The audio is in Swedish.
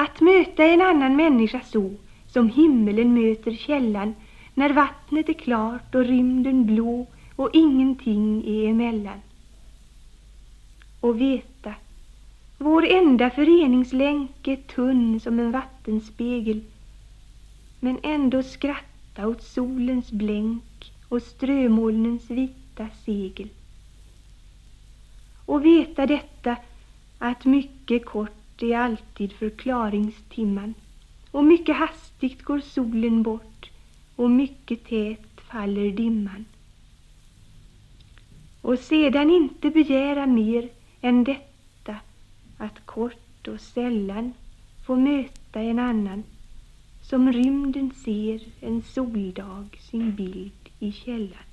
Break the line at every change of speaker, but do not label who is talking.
Att möta en annan människa så som himmelen möter källan när vattnet är klart och rymden blå och ingenting är emellan. Och veta, vår enda föreningslänk är tunn som en vattenspegel men ändå skratta åt solens blänk och strömolnens vita segel. Och veta detta att mycket kort det är alltid förklaringstimman och mycket hastigt går solen bort och mycket tät faller dimman. Och sedan inte begära mer än detta att kort och sällan få möta en annan som rymden ser en soldag sin bild i källan.